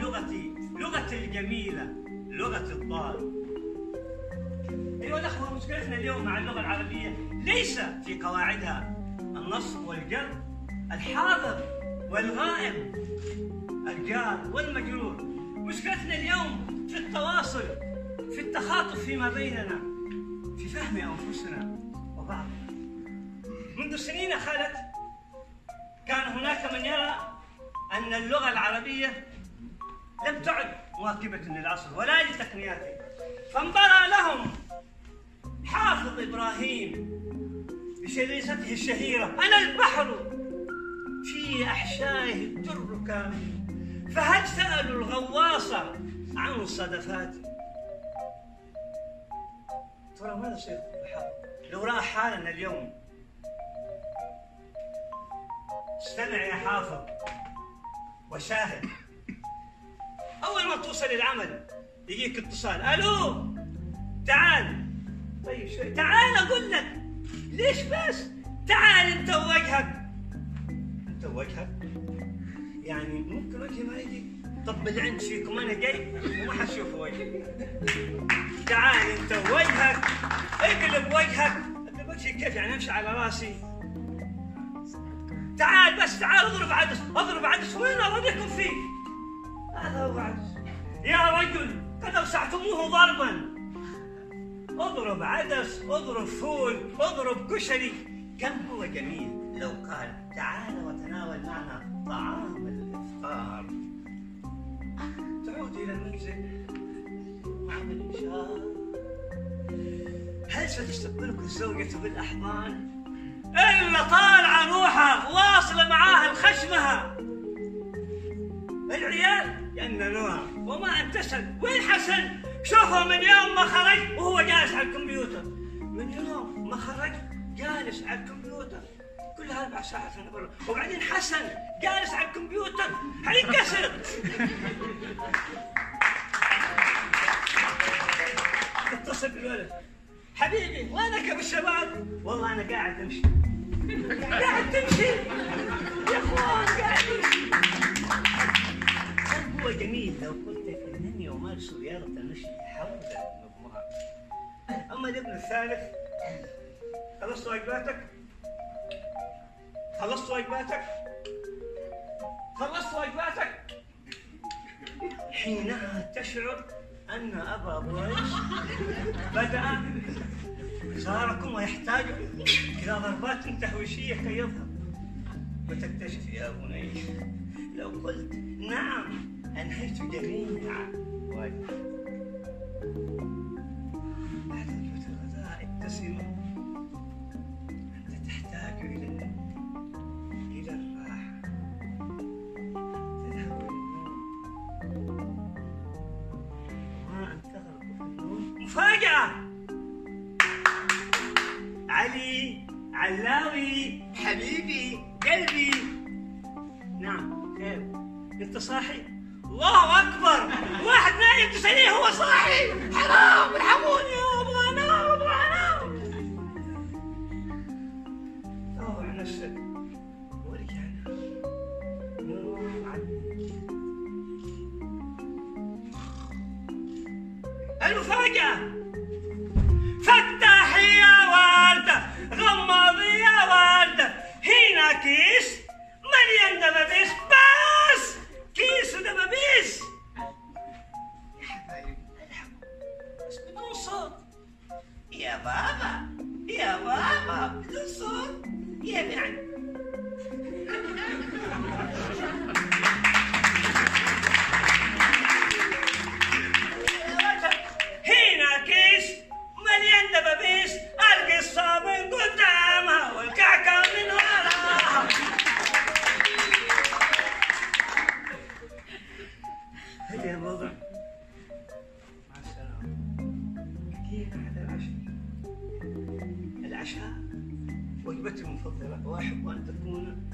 اللغة الجميلة لغة الضال أيها الأخوة مشكلتنا اليوم مع اللغة العربية. ليس في قواعدها النصب والجر الحاضر والغائب الجار والمجرور. مشكلتنا اليوم في التواصل في التخاطب فيما بيننا في فهم أنفسنا وبعضنا. منذ سنين خلت كان هناك من يرى أن اللغة العربية لم تعد مواكبة للعصر ولا لتقنياته فانبرى لهم حافظ إبراهيم بشريطته الشهيرة. أنا البحر في أحشائه الدر كامل. فهل سألوا الغواص عن صدفاتي ترى ماذا سيكون البحر؟ لو رأى حالنا اليوم. استمع يا حافظ وشاهد. أول ما توصل العمل يجيك اتصال ألو؟ تعال. طيب شوي. تعال أقول لك. ليش بس؟ تعال أنت ووجهك. أنت ووجهك؟ يعني ممكن وجهي ما يجي؟ طب بالعند فيكم أنا جاي وما حتشوف وجهي. تعال أنت ووجهك. اقلب وجهك. أقلب وجهي كيف؟ يعني أمشي على راسي. تعال بس تعال اضرب عدس. اضرب عدس. وين أراضيكم فيه؟ يا رجل قد اوسعتموه ضربا. اضرب عدس اضرب فول اضرب كشري. كم هو جميل. لو قال تعال وتناول معنا طعام الإفطار. تعود إلى المنزل. مع الانشاء هل ستستقبلك الزوجة بالأحضان؟ إلا طالعة روحها واصلة معاها الخشمها العيال يأننوها وما تسأل. وين حسن؟ شوفه من يوم ما خرج وهو جالس على الكمبيوتر. من يوم ما خرج جالس على الكمبيوتر. كل أربع ساعات أنا برا وبعدين حسن جالس على الكمبيوتر. حينكسر اتصل بالولد. حبيبي وينك أبو الشباب؟ والله أنا قاعد أمشي. قاعد تمشي؟ جميل لو قلت انني امارس رياضه المشي حول المجموعه اما الابن الثالث خلصت واجباتك؟ خلصت واجباتك؟ خلصت واجباتك؟ حينها تشعر أن أبا بريش بدأ زاركم ويحتاج إلى ضربات تهويشية كي يظهر وتكتشف يا بني لو قلت نعم أنهيت جميع بعد وجبة الغداء ابتسم أنت تحتاج إلى إلى الراحة تذهب إلى النوم ما أن تغرق في النوم مفاجأة علي علاوي حبيبي قلبي نعم خير انت صاحي الله أكبر. واحد نايم تساليه هو صاحي. حرام ارحموني أبغى أنام أبغى أنام. روح نفسك ورجع نوم عدل المفاجأة. العشاء. العشاء وجبتي المفضلة. وأحب أن تكون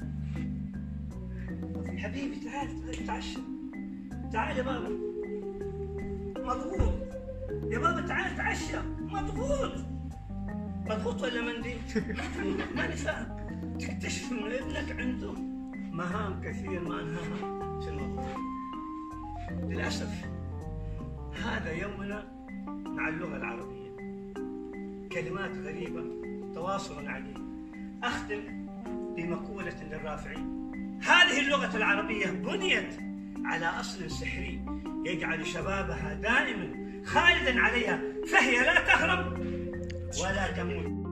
حبيبي تعال تعال تعشى تعال يا بابا. مضغوط. يا بابا تعال تعشى مضغوط. مضغوط ولا مندي؟ ماني فاهم تكتشف ان ابنك عنده مهام كثير ما أنهاها. في المطبخ للأسف هذا يومنا مع اللغة العربية. كلمات غريبة تواصل عليه أختم بمقولة للرافعي. هذه اللغة العربية بنيت على أصل سحري يجعل شبابها دائما خالدا عليها فهي لا تهرب ولا تموت.